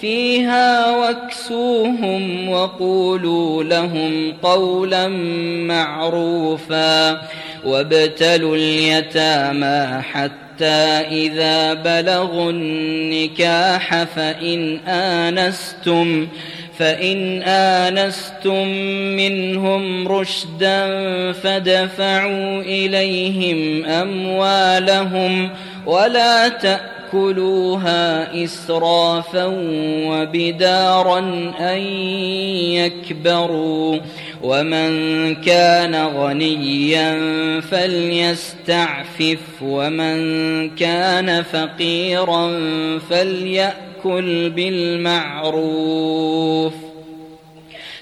فيها واكسوهم وقولوا لهم قولا معروفا وابتلوا اليتامى حتى إذا بلغوا النكاح فإن آنستم فإن آنستم منهم رشدا فدفعوا إليهم أموالهم ولا تأتوا ياكلوها إسرافا وبدارا أن يكبروا. ومن كان غنيا فليستعفف ومن كان فقيرا فليأكل بالمعروف.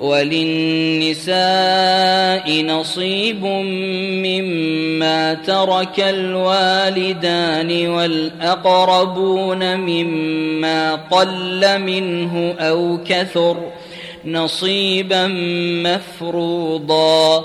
وللنساء نصيب مما ترك الوالدان والأقربون مما قل منه أو كثر نصيبا مفروضا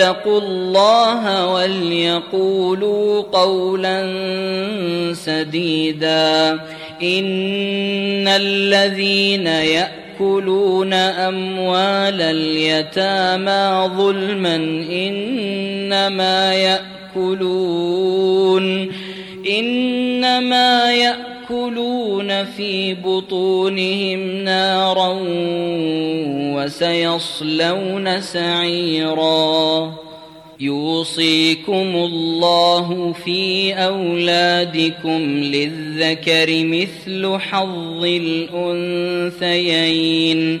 فليتقوا الله وليقولوا قولا سديدا. إن الذين يأكلون أموال اليتامى ظلما إنما يأكلون. إنما يأكلون في بطونهم نارا وسيصلون سعيرا. يوصيكم الله في أولادكم للذكر مثل حظ الأنثيين.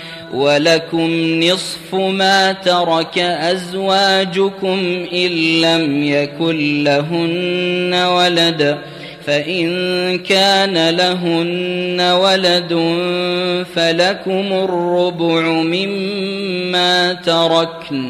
ولكم نصف ما ترك أزواجكم إن لم يكن لهن ولد فإن كان لهن ولد فلكم الربع مما تركن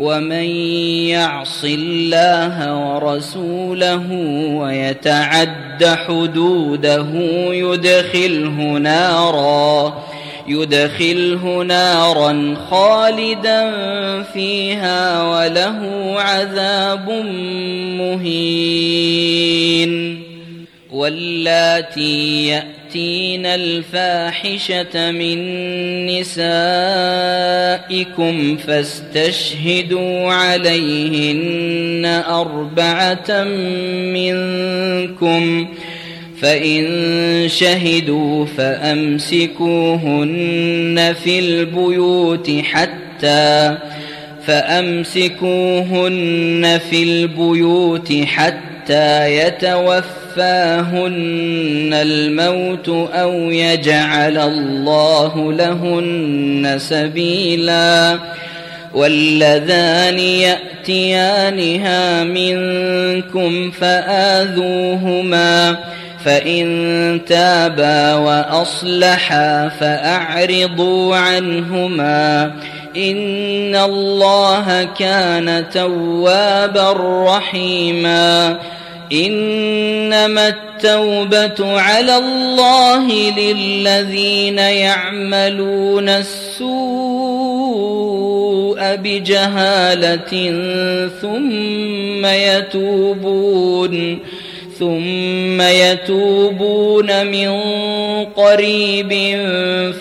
ومن يعص الله ورسوله ويتعد حدوده يدخله نارا يدخله نارا خالدا فيها وله عذاب مهين. واللاتي يأتين الفاحشة من نسائكم فاستشهدوا عليهن أربعة منكم فإن شهدوا فأمسكوهن في البيوت حتى فأمسكوهن في البيوت حتى يتوفى يتوفاهن الموت أو يجعل الله لهن سبيلا واللذان يأتيانها منكم فآذوهما فإن تابا وأصلحا فأعرضوا عنهما إن الله كان توابا رحيما إنما التوبة على الله للذين يعملون السوء بجهالة ثم يتوبون ثم يتوبون من قريب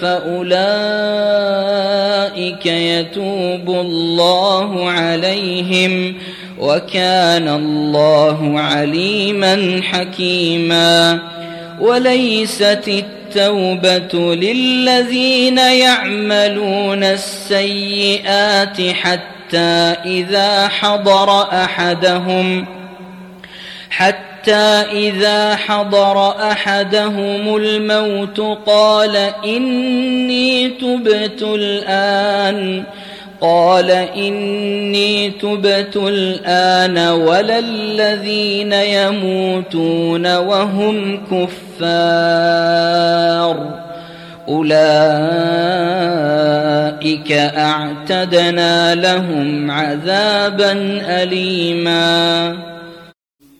فأولئك يتوب الله عليهم. وكان الله عليما حكيما. وليست التوبة للذين يعملون السيئات حتى إذا حضر أحدهم حتى إذا حضر أحدهم الموت قال إني تبت الآن. قال إني تبت الآن ولا الذين يموتون وهم كفار. أولئك أعتدنا لهم عذابا أليماً.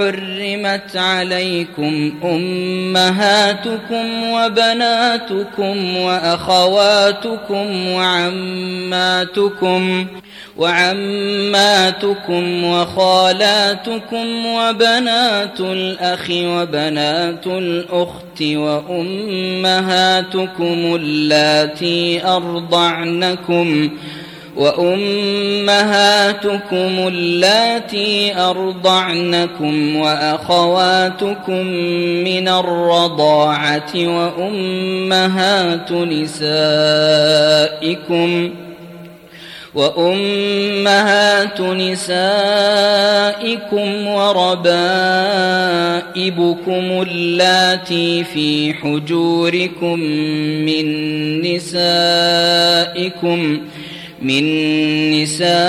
حرمت عليكم أمهاتكم وبناتكم وأخواتكم وعماتكم وعماتكم وخالاتكم وبنات الأخ وبنات الأخت وأمهاتكم اللاتي أرضعنكم وأمهاتكم اللاتي أرضعنكم وأخواتكم من الرضاعة وأمهات نسائكم ۖ وأمهات نسائكم وربائبكم اللاتي في حجوركم من نسائكم من نسائكم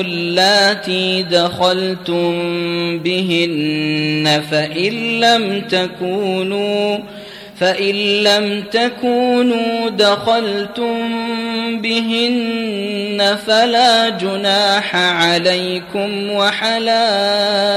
اللاتي دخلتم بهن فإن لم تكونوا فإن لم تكونوا دخلتم بهن فلا جناح عليكم وحلائل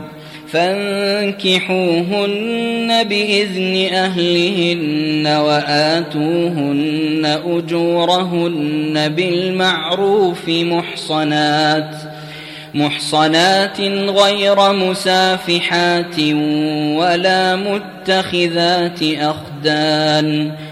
فانكحوهن بإذن أهلهن وآتوهن أجورهن بالمعروف محصنات محصنات غير مسافحات ولا متخذات أخدان.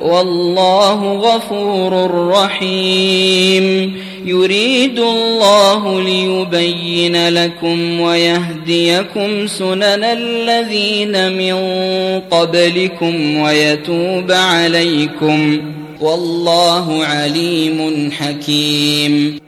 والله غفور رحيم. يريد الله ليبين لكم ويهديكم سنن الذين من قبلكم ويتوب عليكم. والله عليم حكيم.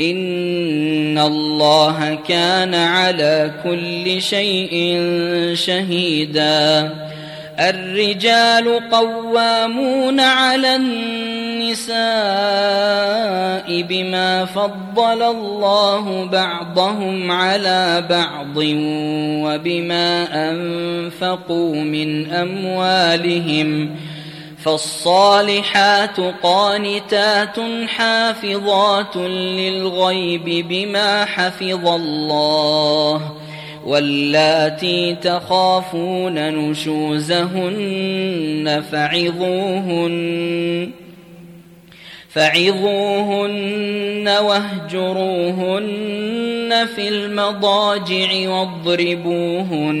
إن الله كان على كل شيء شهيدا. الرجال قوامون على النساء بما فضل الله بعضهم على بعض وبما أنفقوا من أموالهم. فالصالحات قانتات حافظات للغيب بما حفظ الله واللاتي تخافون نشوزهن فعظوهن فعظوهن واهجروهن في المضاجع واضربوهن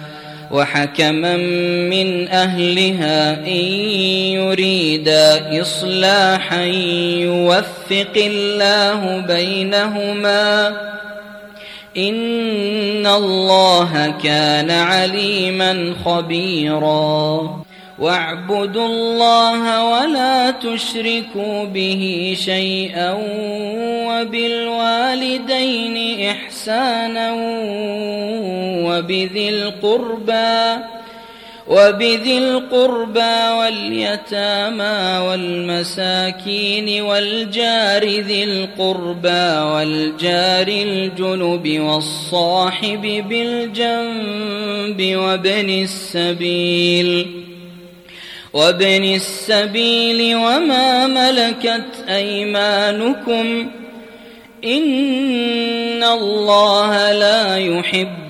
وحكما من أهلها إن يريدا إصلاحا يوفق الله بينهما. إن الله كان عليما خبيرا. واعبدوا الله ولا تشركوا به شيئا وبالوالدين إحسانا وبذي القربى وبذي القربى واليتامى والمساكين والجار ذي القربى والجار الجنب والصاحب بالجنب وابن السبيل وابن السبيل وما ملكت أيمانكم إن الله لا يحب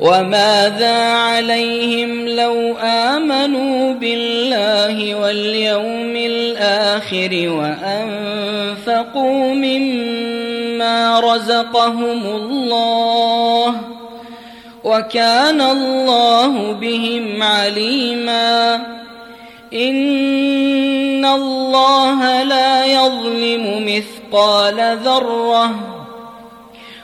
وماذا عليهم لو آمنوا بالله واليوم الآخر وأنفقوا مما رزقهم الله وكان الله بهم عليما إن الله لا يظلم مثقال ذرة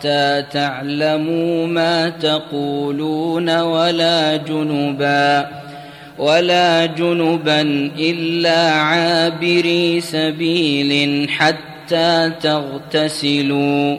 حتى تعلموا ما تقولون ولا جنبا ولا جنبا إلا عابري سبيل حتى تغتسلوا.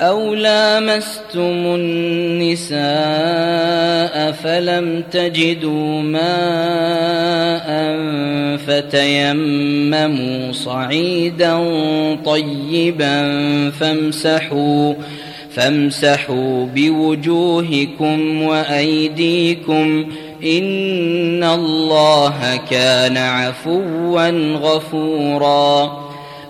أو لامستم النساء فلم تجدوا ماء فتيمموا صعيدا طيبا فامسحوا فامسحوا بوجوهكم وايديكم ان الله كان عفوا غفورا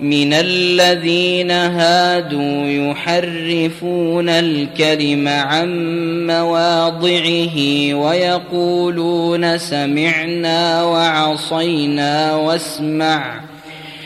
من الذين هادوا يحرفون الكلم عن مواضعه ويقولون سمعنا وعصينا واسمع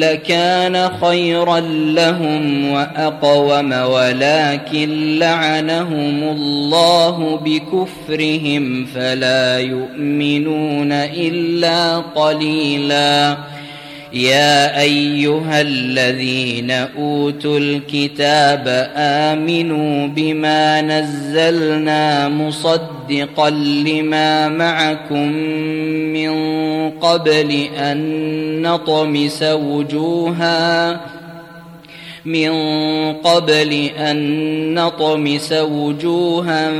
لكان خيرا لهم وأقوم ولكن لعنهم الله بكفرهم فلا يؤمنون إلا قليلا يا أيها الذين أوتوا الكتاب آمنوا بما نزلنا مصدقا لما معكم من قبل أن نطمس وجوها من قبل أن نطمس وجوها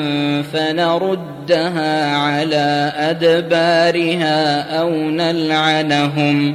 فنردها على أدبارها أو نلعنهم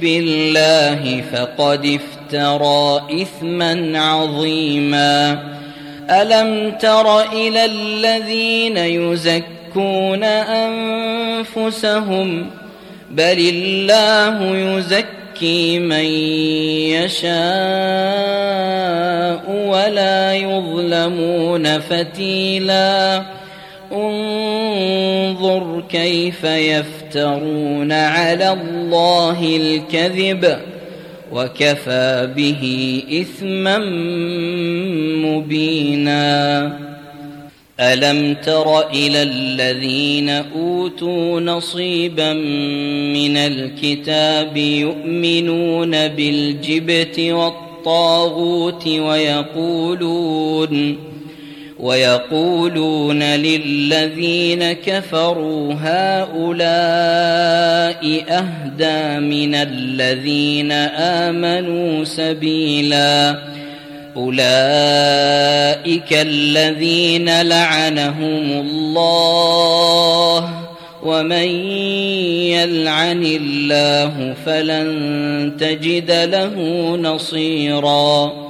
بالله فقد افترى إثما عظيما. ألم تر إلى الذين يزكون أنفسهم؟ بل الله يزكي من يشاء ولا يظلمون فتيلا. انظر كيف يفترون على الله الكذب وكفى به إثما مبينا. ألم تر إلى الذين أوتوا نصيبا من الكتاب يؤمنون بالجبت والطاغوت ويقولون ويقولون للذين كفروا هؤلاء أهدى من الذين آمنوا سبيلا أولئك الذين لعنهم الله ومن يلعن الله فلن تجد له نصيرا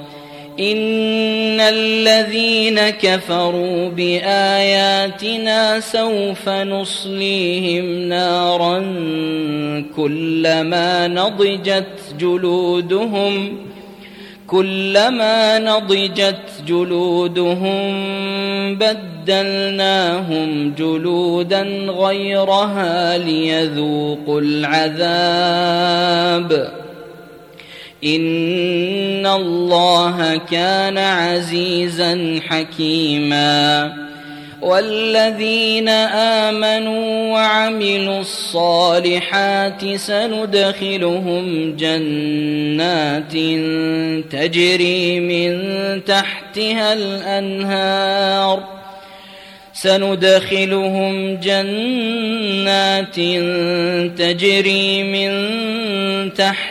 ان الذين كفروا باياتنا سوف نصليهم نارا كلما نضجت جلودهم كلما نضجت جلودهم بدلناهم جلودا غيرها ليذوقوا العذاب ان الله كان عزيزا حكيما. والذين امنوا وعملوا الصالحات سندخلهم جنات تجري من تحتها الانهار. سندخلهم جنات تجري من تحتها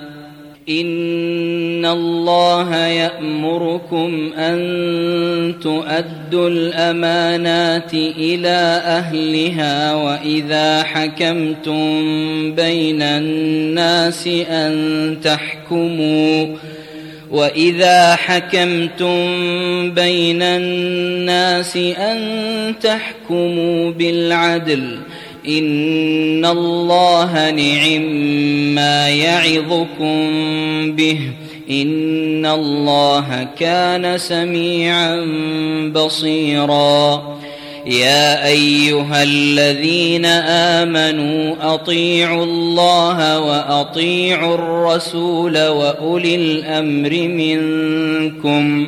ان الله يامركم ان تؤدوا الامانات إلى اهلها واذا حكمتم بين الناس ان تحكموا واذا حكمتم بين الناس ان تحكموا بالعدل ان الله نعم ما يعظكم به ان الله كان سميعا بصيرا. يا ايها الذين امنوا اطيعوا الله واطيعوا الرسول واولي الامر منكم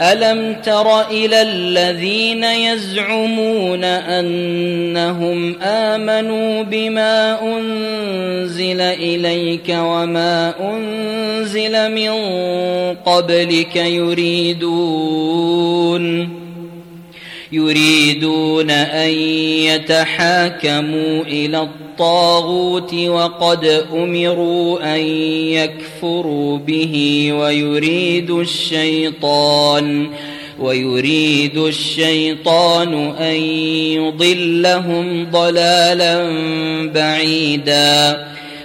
ألم تر إلى الذين يزعمون أنهم آمنوا بما أنزل إليك وما أنزل من قبلك يريدون يريدون أن يتحاكموا إلى الطاغوت وقد أمروا أن يكفروا به ويريد الشيطان ويريد الشيطان أن يضلهم ضلالا بعيدا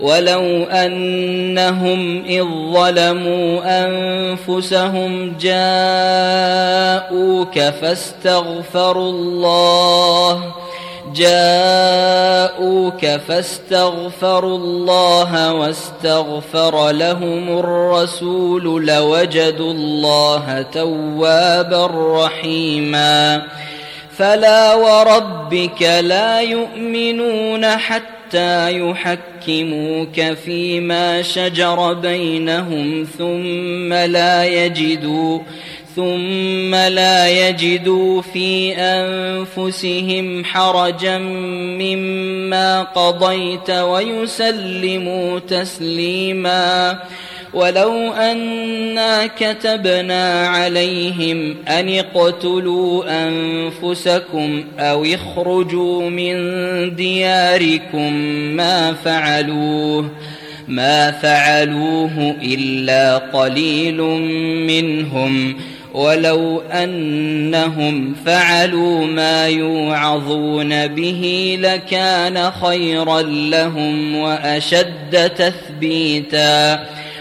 ولو انهم اذ ظلموا انفسهم جاءوك فاستغفروا الله جاءوك فاستغفروا الله واستغفر لهم الرسول لوجدوا الله توابا رحيما فلا وربك لا يؤمنون حتى حتى يحكموك فيما شجر بينهم ثم لا يجدوا ثم لا يجدوا في أنفسهم حرجا مما قضيت ويسلموا تسليما. ولو أنا كتبنا عليهم أن اقتلوا أنفسكم أو اخرجوا من دياركم ما فعلوه ما فعلوه إلا قليل منهم. ولو أنهم فعلوا ما يوعظون به لكان خيرا لهم وأشد تثبيتا.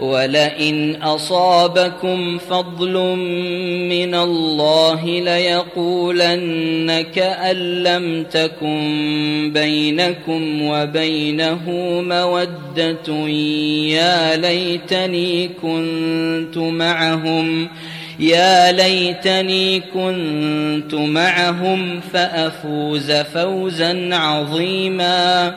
ولئن أصابكم فضل من الله ليقولن كأن لم تكن بينكم وبينه مودة يا ليتني كنت معهم يا ليتني كنت معهم فأفوز فوزا عظيما.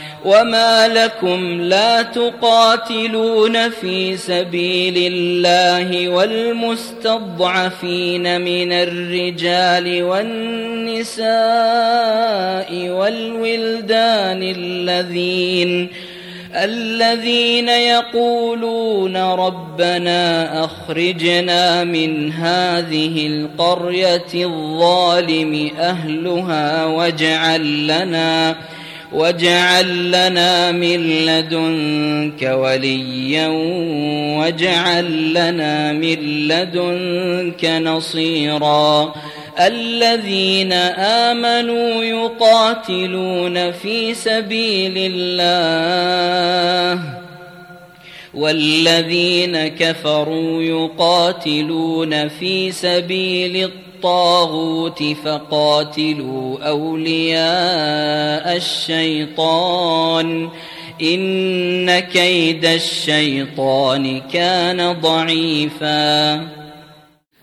وما لكم لا تقاتلون في سبيل الله والمستضعفين من الرجال والنساء والولدان الذين الذين يقولون ربنا اخرجنا من هذه القريه الظالم اهلها واجعل لنا واجعل لنا من لدنك وليا واجعل لنا من لدنك نصيرا. الذين آمنوا يقاتلون في سبيل الله والذين كفروا يقاتلون في سبيل الطاغوت فقاتلوا أولياء الشيطان. إن كيد الشيطان كان ضعيفا.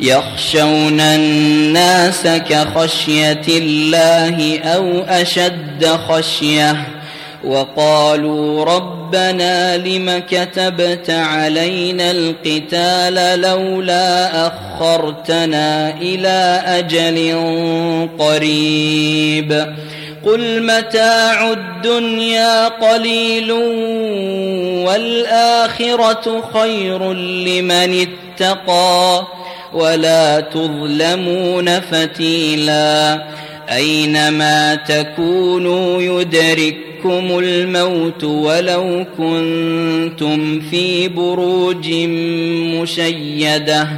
يخشون الناس كخشية الله أو أشد خشية وقالوا ربنا لم كتبت علينا القتال لولا أخرتنا إلى أجل قريب قل متاع الدنيا قليل والآخرة خير لمن اتقى ولا تظلمون فتيلا. أينما تكونوا يدرككم الموت ولو كنتم في بروج مشيدة.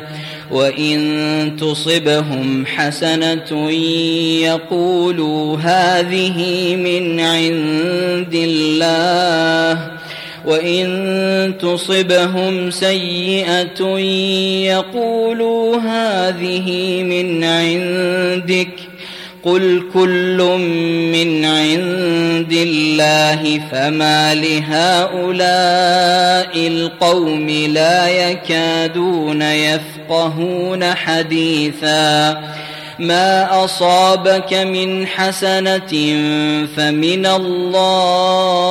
وإن تصبهم حسنة يقولوا هذه من عند الله. وان تصبهم سيئه يقولوا هذه من عندك قل كل من عند الله فما لهؤلاء القوم لا يكادون يفقهون حديثا ما اصابك من حسنه فمن الله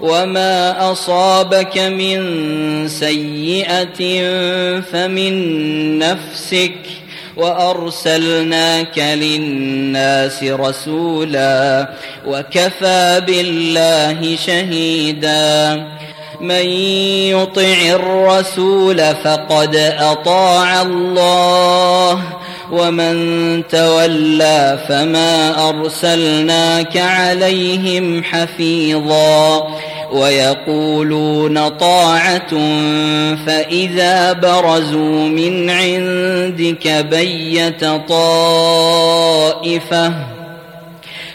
وما اصابك من سيئه فمن نفسك وارسلناك للناس رسولا وكفى بالله شهيدا من يطع الرسول فقد اطاع الله ومن تولى فما أرسلناك عليهم حفيظا ويقولون طاعة فإذا برزوا من عندك بيت طائفة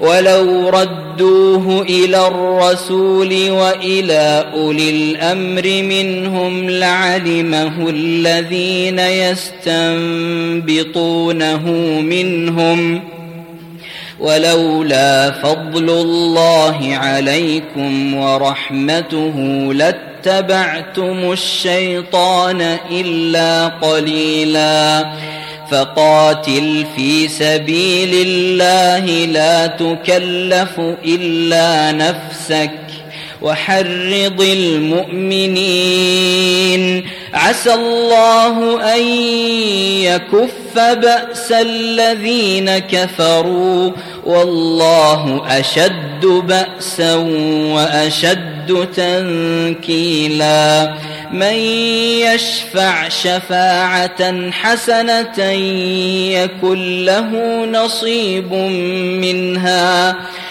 ولو ردوه إلى الرسول وإلى أولي الأمر منهم لعلمه الذين يستنبطونه منهم ولولا فضل الله عليكم ورحمته لاتبعتم الشيطان إلا قليلا فقاتل في سبيل الله لا تكلف إلا نفسك وحرض المؤمنين. عسى الله أن يكف باس الذين كفروا والله أشد بأسا وأشد تنكيلا من يشفع شفاعة حسنة يكن له نصيب منها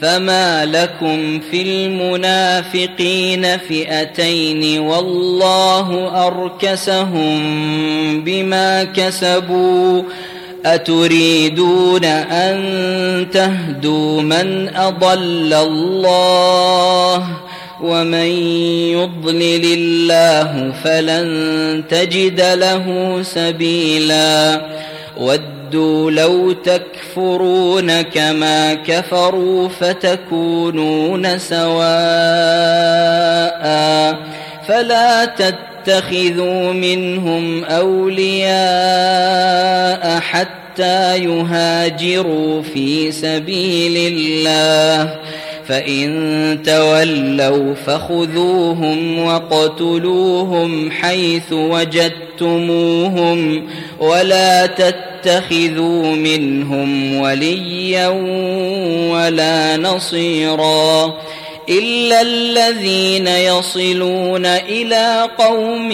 فما لكم في المنافقين فئتين والله اركسهم بما كسبوا اتريدون ان تهدوا من اضل الله ومن يضلل الله فلن تجد له سبيلا ودوا لو تكفرون كما كفروا فتكونون سواء فلا تتخذوا منهم اولياء حتى حتى يهاجروا في سبيل الله فإن تولوا فخذوهم وقتلوهم حيث وجدتموهم ولا تتخذوا منهم وليا ولا نصيرا إلا الذين يصلون إلى قوم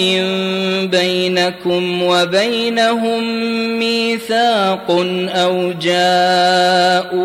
بينكم وبينهم ميثاق أو جاءوكم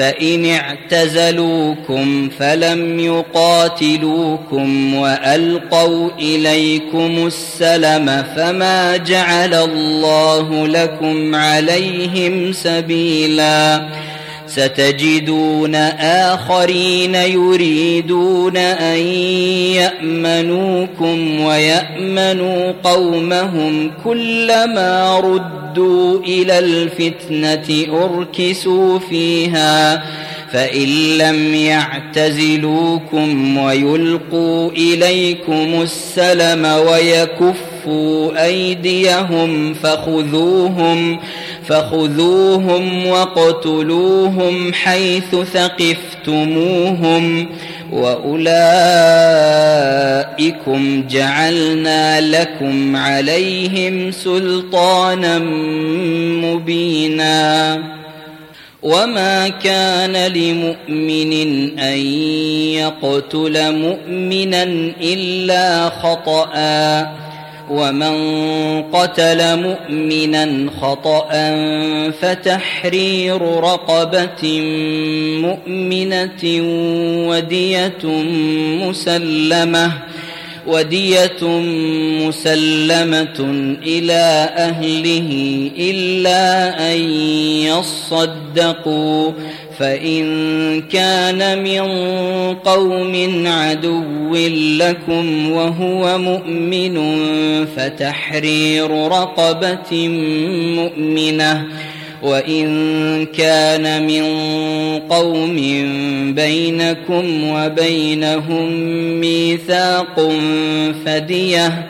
فإن اعتزلوكم فلم يقاتلوكم وألقوا إليكم السلم فما جعل الله لكم عليهم سبيلاً ستجدون آخرين يريدون أن يأمنوكم ويأمنوا قومهم كلما ردوا إلى الفتنة أركسوا فيها فإن لم يعتزلوكم ويلقوا إليكم السلم ويكفوا أيديهم فخذوهم فخذوهم واقتلوهم حيث ثقفتموهم وأولئكم جعلنا لكم عليهم سلطانا مبينا وما كان لمؤمن أن يقتل مؤمنا إلا خطأ ومن قتل مؤمنا خطأ فتحرير رقبة مؤمنة ودية مسلمة ودية مسلمة إلى أهله إلا أن يصدقوا فإن كان من قوم عدو لكم وهو مؤمن فتحرير رقبة مؤمنة. وإن كان من قوم بينكم وبينهم ميثاق فدية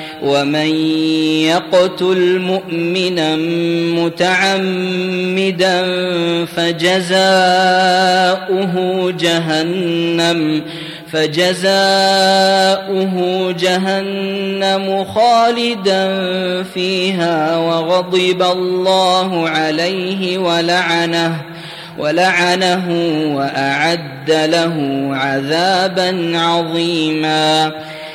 ومن يقتل مؤمنا متعمدا فجزاؤه جهنم فجزاؤه جهنم خالدا فيها وغضب الله عليه ولعنه ولعنه وأعد له عذابا عظيما.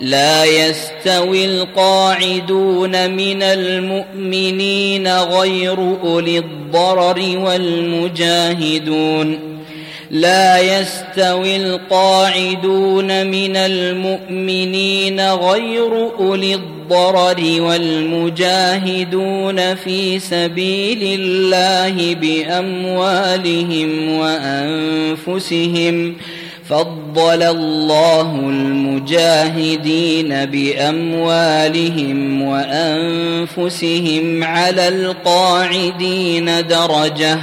لا يستوي القاعدون من المؤمنين غير أولي الضرر والمجاهدون. لا يستوي القاعدون من المؤمنين غير أولي الضرر والمجاهدون في سبيل الله بأموالهم وأنفسهم. فضل الله المجاهدين باموالهم وانفسهم على القاعدين درجه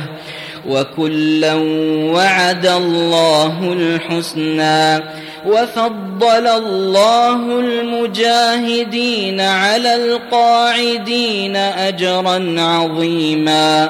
وكلا وعد الله الحسنى وفضل الله المجاهدين على القاعدين اجرا عظيما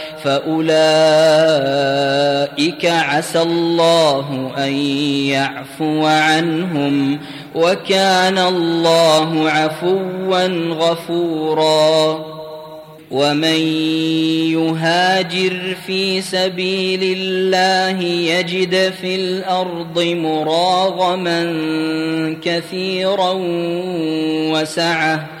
فأولئك عسى الله أن يعفو عنهم وكان الله عفوا غفورا. ومن يهاجر في سبيل الله يجد في الأرض مراغما كثيرا وسعه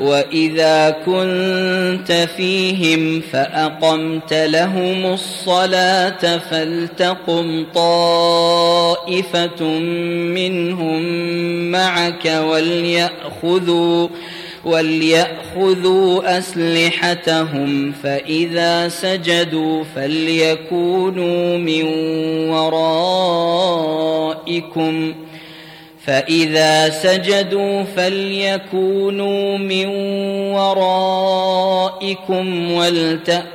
وإذا كنت فيهم فأقمت لهم الصلاة فلتقم طائفة منهم معك وليأخذوا وليأخذوا أسلحتهم فإذا سجدوا فليكونوا من ورائكم فإذا سجدوا فليكونوا من ورائكم ولتأت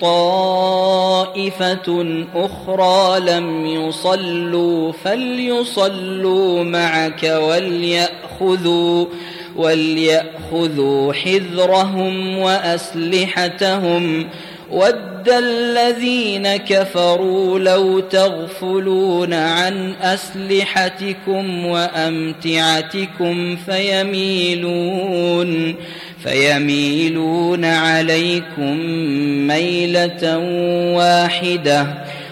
طائفة أخرى لم يصلوا فليصلوا معك وليأخذوا وليأخذوا حذرهم وأسلحتهم ود الذين كفروا لو تغفلون عن أسلحتكم وأمتعتكم فيميلون فيميلون عليكم ميلة واحدة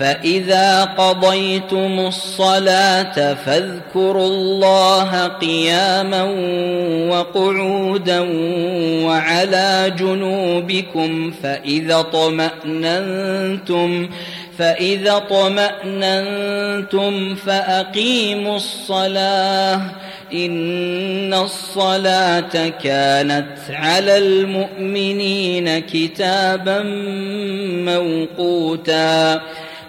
فإذا قضيتم الصلاة فاذكروا الله قياما وقعودا وعلى جنوبكم فإذا طمأننتم فإذا طمأننتم فأقيموا الصلاة إن الصلاة كانت على المؤمنين كتابا موقوتا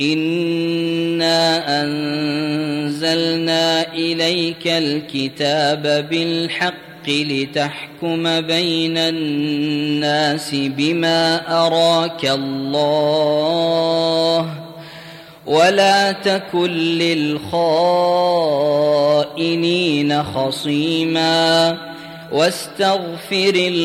انا انزلنا اليك الكتاب بالحق لتحكم بين الناس بما اراك الله ولا تكن للخائنين خصيما واستغفر الله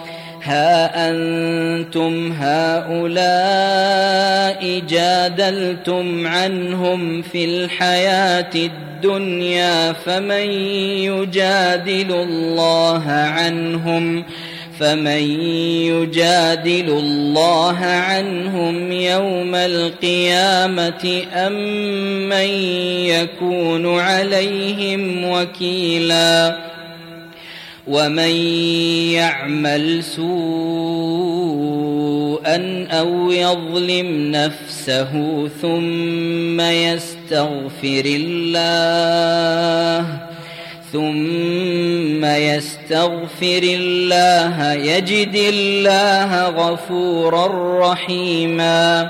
ها أنتم هؤلاء جادلتم عنهم في الحياة الدنيا فمن يجادل الله عنهم؟ فمن يجادل الله عنهم يوم القيامة أم من يكون عليهم وكيلا؟ ومن يعمل سوءا أو يظلم نفسه ثم يستغفر الله ثم يستغفر الله يجد الله غفورا رحيما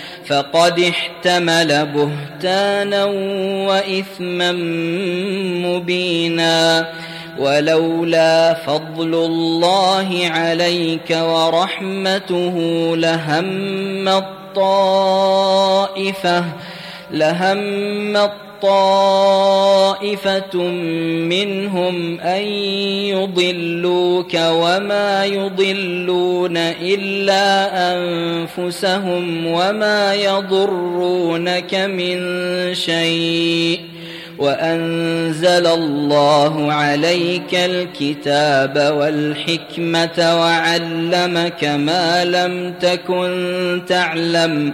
فقد احتمل بهتانا وإثما مبينا. ولولا فضل الله عليك ورحمته لهم طائفه لهم طائفة منهم أن يضلوك وما يضلون إلا أنفسهم وما يضرونك من شيء وأنزل الله عليك الكتاب والحكمة وعلمك ما لم تكن تعلم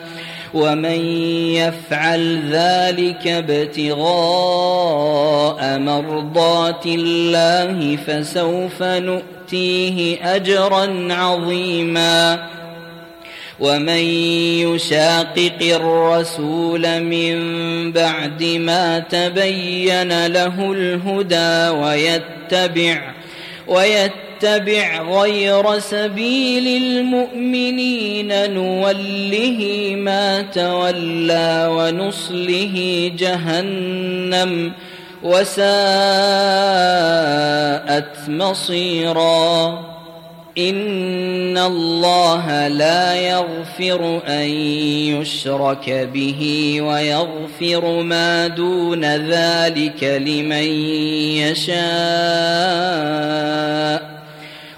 ومن يفعل ذلك ابتغاء مرضات الله فسوف نؤتيه اجرا عظيما ومن يشاقق الرسول من بعد ما تبين له الهدى ويتبع ويتبع غير سبيل المؤمنين نوله ما تولى ونصله جهنم وساءت مصيرا. إن الله لا يغفر أن يشرك به ويغفر ما دون ذلك لمن يشاء.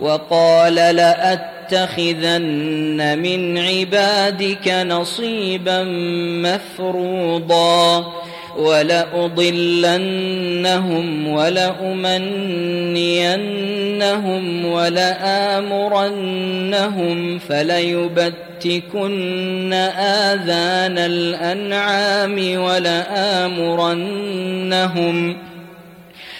وقال لأتخذن من عبادك نصيبا مفروضا ولأضلنهم ولأمنينهم ولآمرنهم فليبتكن آذان الأنعام ولآمرنهم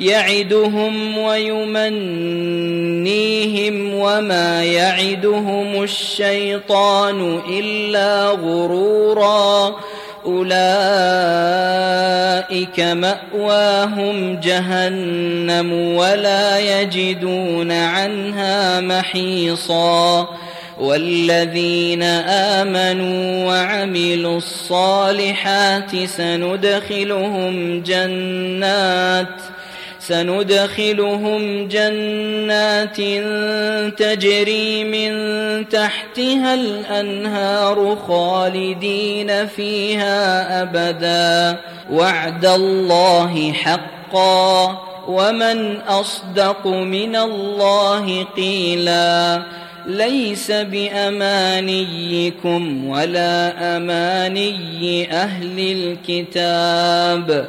يعدهم ويمنيهم وما يعدهم الشيطان إلا غرورا. أولئك مأواهم جهنم ولا يجدون عنها محيصا. والذين آمنوا وعملوا الصالحات سندخلهم جنات ۖ سندخلهم جنات تجري من تحتها الأنهار خالدين فيها أبدا. وعد الله حقا. ومن أصدق من الله قيلا. ليس بأمانيكم ولا أماني أهل الكتاب.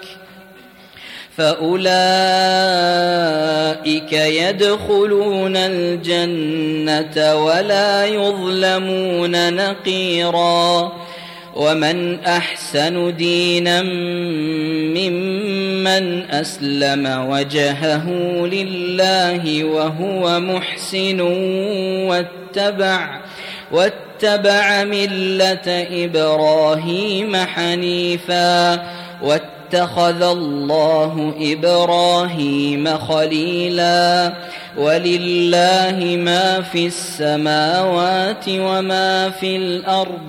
فاولئك يدخلون الجنه ولا يظلمون نقيرا ومن احسن دينا ممن اسلم وجهه لله وهو محسن واتبع واتبع مله إبراهيم حنيفا واتبع اتخذ الله إبراهيم خليلا ولله ما في السماوات وما في الأرض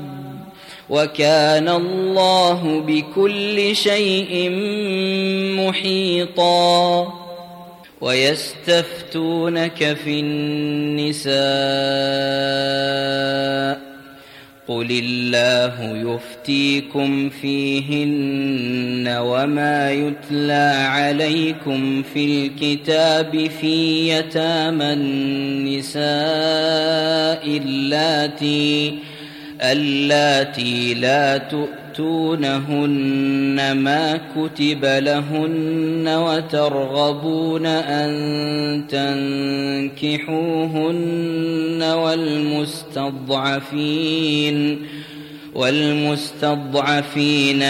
وكان الله بكل شيء محيطا ويستفتونك في النساء قل الله يفتيكم فيهن وما يتلى عليكم في الكتاب في يتامى النساء اللاتي اللاتي لا تؤتونهن ما كتب لهن وترغبون أن تنكحوهن والمستضعفين والمستضعفين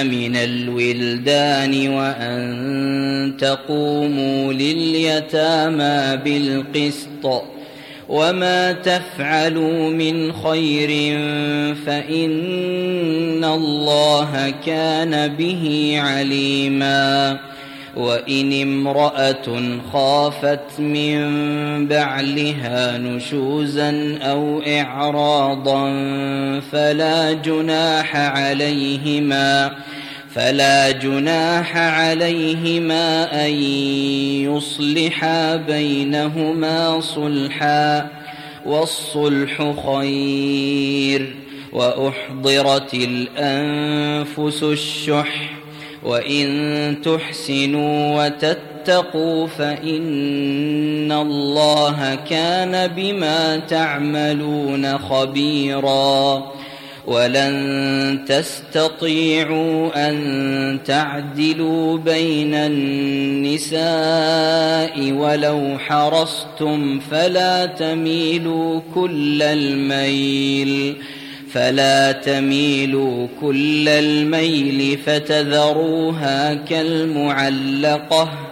من الولدان وأن تقوموا لليتامى بالقسط. وما تفعلوا من خير فان الله كان به عليما وإن امرأة خافت من بعلها نشوزا أو إعراضا فلا جناح عليهما فلا جناح عليهما أن يصلحا بينهما صلحا والصلح خير وأحضرت الأنفس الشح وإن تحسنوا وتتقوا فإن الله كان بما تعملون خبيرا ولن تستطيعوا أن تعدلوا بين النساء ولو حرصتم فلا تميلوا كل الميل فلا تميلوا كل الميل فتذروها كالمعلقة.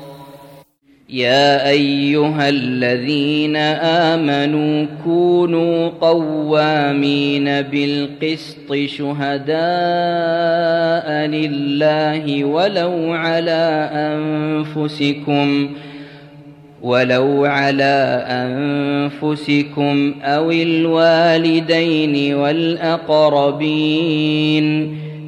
يا أيها الذين آمنوا كونوا قوامين بالقسط شهداء لله ولو على أنفسكم ولو على أنفسكم أو الوالدين والأقربين.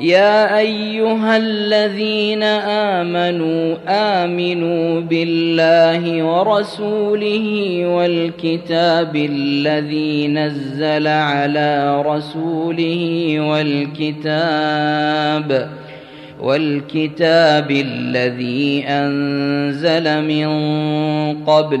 يا أيها الذين آمنوا آمنوا بالله ورسوله والكتاب الذي نزل على رسوله والكتاب والكتاب الذي أنزل من قبل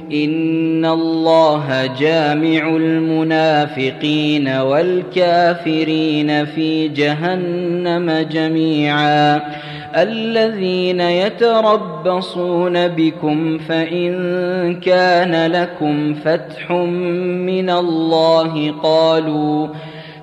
إن الله جامع المنافقين والكافرين في جهنم جميعا الذين يتربصون بكم فإن كان لكم فتح من الله قالوا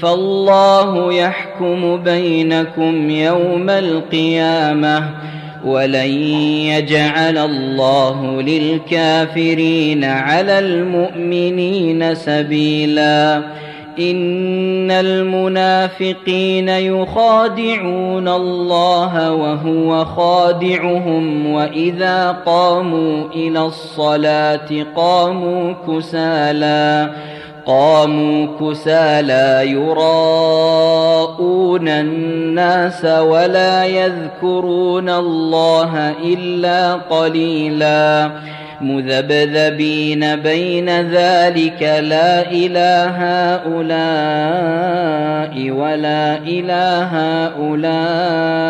فالله يحكم بينكم يوم القيامة ولن يجعل الله للكافرين على المؤمنين سبيلاً. إن المنافقين يخادعون الله وهو خادعهم وإذا قاموا إلى الصلاة قاموا كسالى قاموا كسالى يراءون الناس ولا يذكرون الله إلا قليلاً مذبذبين بين ذلك لا إله هؤلاء ولا إله هؤلاء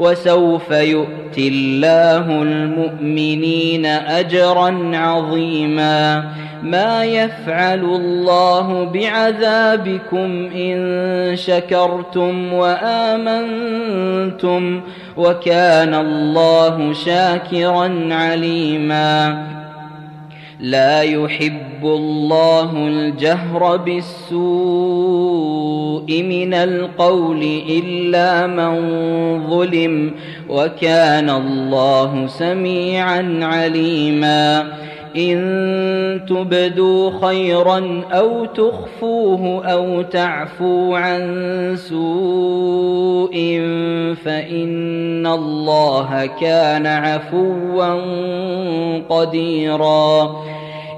وسوف يؤتي الله المؤمنين أجرا عظيما. ما يفعل الله بعذابكم إن شكرتم وآمنتم وكان الله شاكرا عليما. لا يحب الله الجهر بالسوء من القول إلا من ظلم وكان الله سميعا عليما إن تبدوا خيرا أو تخفوه أو تعفو عن سوء فإن الله كان عفوا قديرا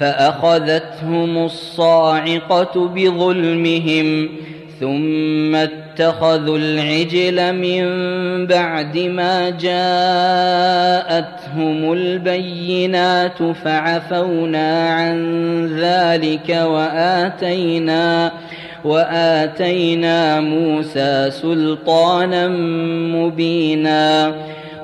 فأخذتهم الصاعقة بظلمهم ثم اتخذوا العجل من بعد ما جاءتهم البينات فعفونا عن ذلك وآتينا وآتينا موسى سلطانا مبينا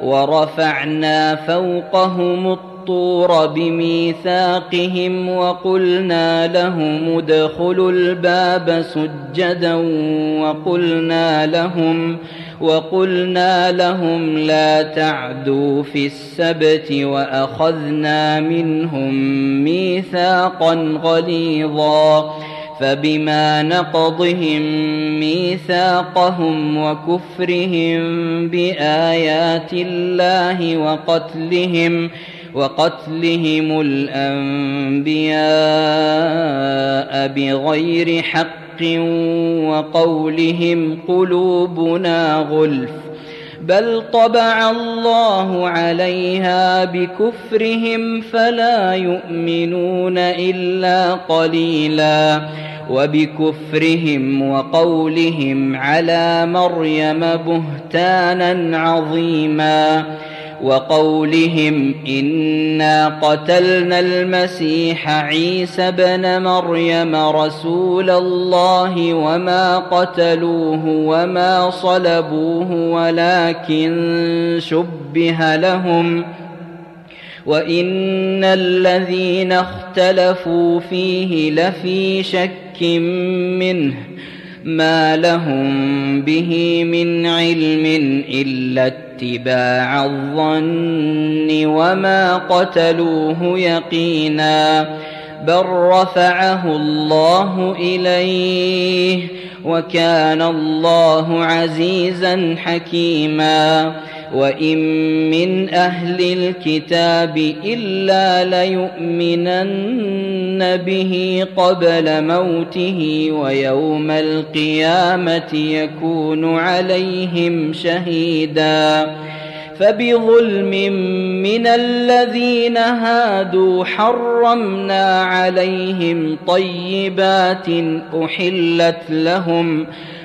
ورفعنا فوقهم الطين الطور بميثاقهم وقلنا لهم ادخلوا الباب سجدا وقلنا لهم وقلنا لهم لا تعدوا في السبت وأخذنا منهم ميثاقا غليظا فبما نقضهم ميثاقهم وكفرهم بآيات الله وقتلهم وقتلهم الأنبياء بغير حق وقولهم قلوبنا غلف. بل طبع الله عليها بكفرهم فلا يؤمنون إلا قليلا. وبكفرهم وقولهم على مريم بهتانا عظيما. وقولهم إنا قتلنا المسيح عيسى بن مريم رسول الله وما قتلوه وما صلبوه ولكن شبه لهم وإن الذين اختلفوا فيه لفي شك منه ما لهم به من علم الا اتباع الظن وما قتلوه يقينا بل رفعه الله اليه وكان الله عزيزا حكيما وان من أهل الكتاب الا ليؤمنن به قبل موته ويوم القيامه يكون عليهم شهيدا فبظلم من الذين هادوا حرمنا عليهم طيبات احلت لهم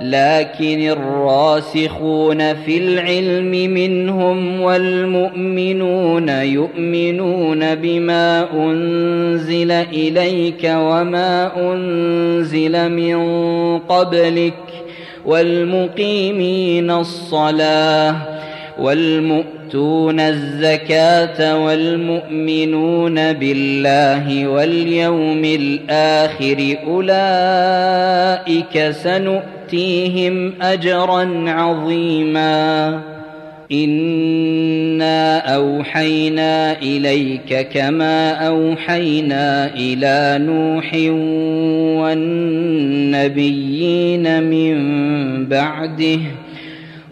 لكن الراسخون في العلم منهم والمؤمنون يؤمنون بما أنزل إليك وما أنزل من قبلك والمقيمين الصلاة والمؤتون الزكاة والمؤمنون بالله واليوم الآخر أولئك سنؤمن نؤتيهم أجرا عظيما. انا اوحينا اليك كما اوحينا إلى نوح والنبيين من بعده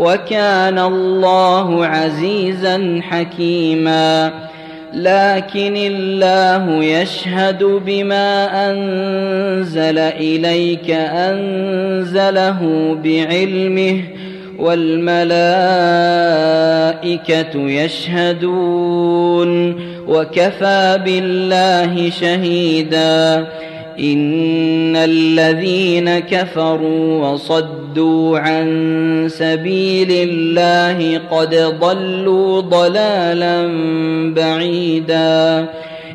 وكان الله عزيزا حكيما. لكن الله يشهد بما أنزل إليك أنزله بعلمه والملائكة يشهدون وكفى بالله شهيدا. إن الذين كفروا وصدوا عن سبيل الله قد ضلوا ضلالا بعيدا.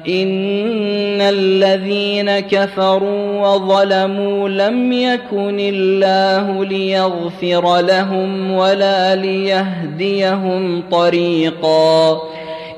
إن الذين كفروا وظلموا لم يكن الله ليغفر لهم ولا ليهديهم طريقا.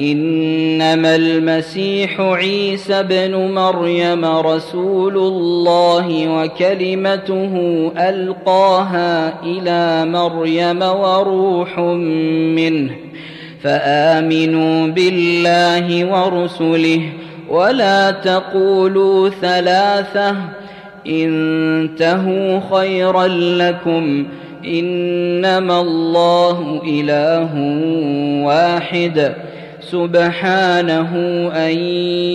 إنما المسيح عيسى ابن مريم رسول الله وكلمته ألقاها إلى مريم وروح منه فآمنوا بالله ورسله ولا تقولوا ثلاثة انتهوا خيرا لكم إنما الله إله واحد سبحانه أن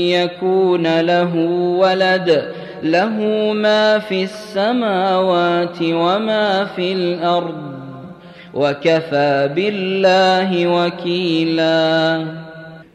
يكون له ولد. له ما في السماوات وما في الأرض. وكفى بالله وكيلا.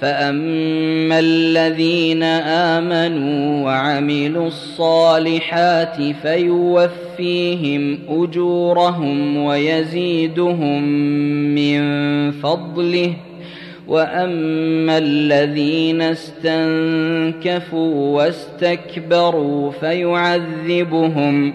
فاما الذين امنوا وعملوا الصالحات فيوفيهم اجورهم ويزيدهم من فضله واما الذين استنكفوا واستكبروا فيعذبهم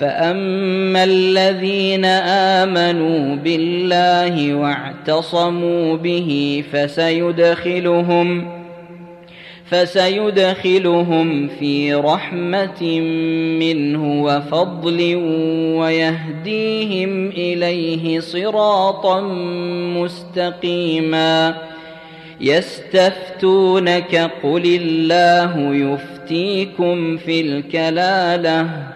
فاما الذين امنوا بالله واعتصموا به فسيدخلهم فسيدخلهم في رحمه منه وفضل ويهديهم اليه صراطا مستقيما يستفتونك قل الله يفتيكم في الكلاله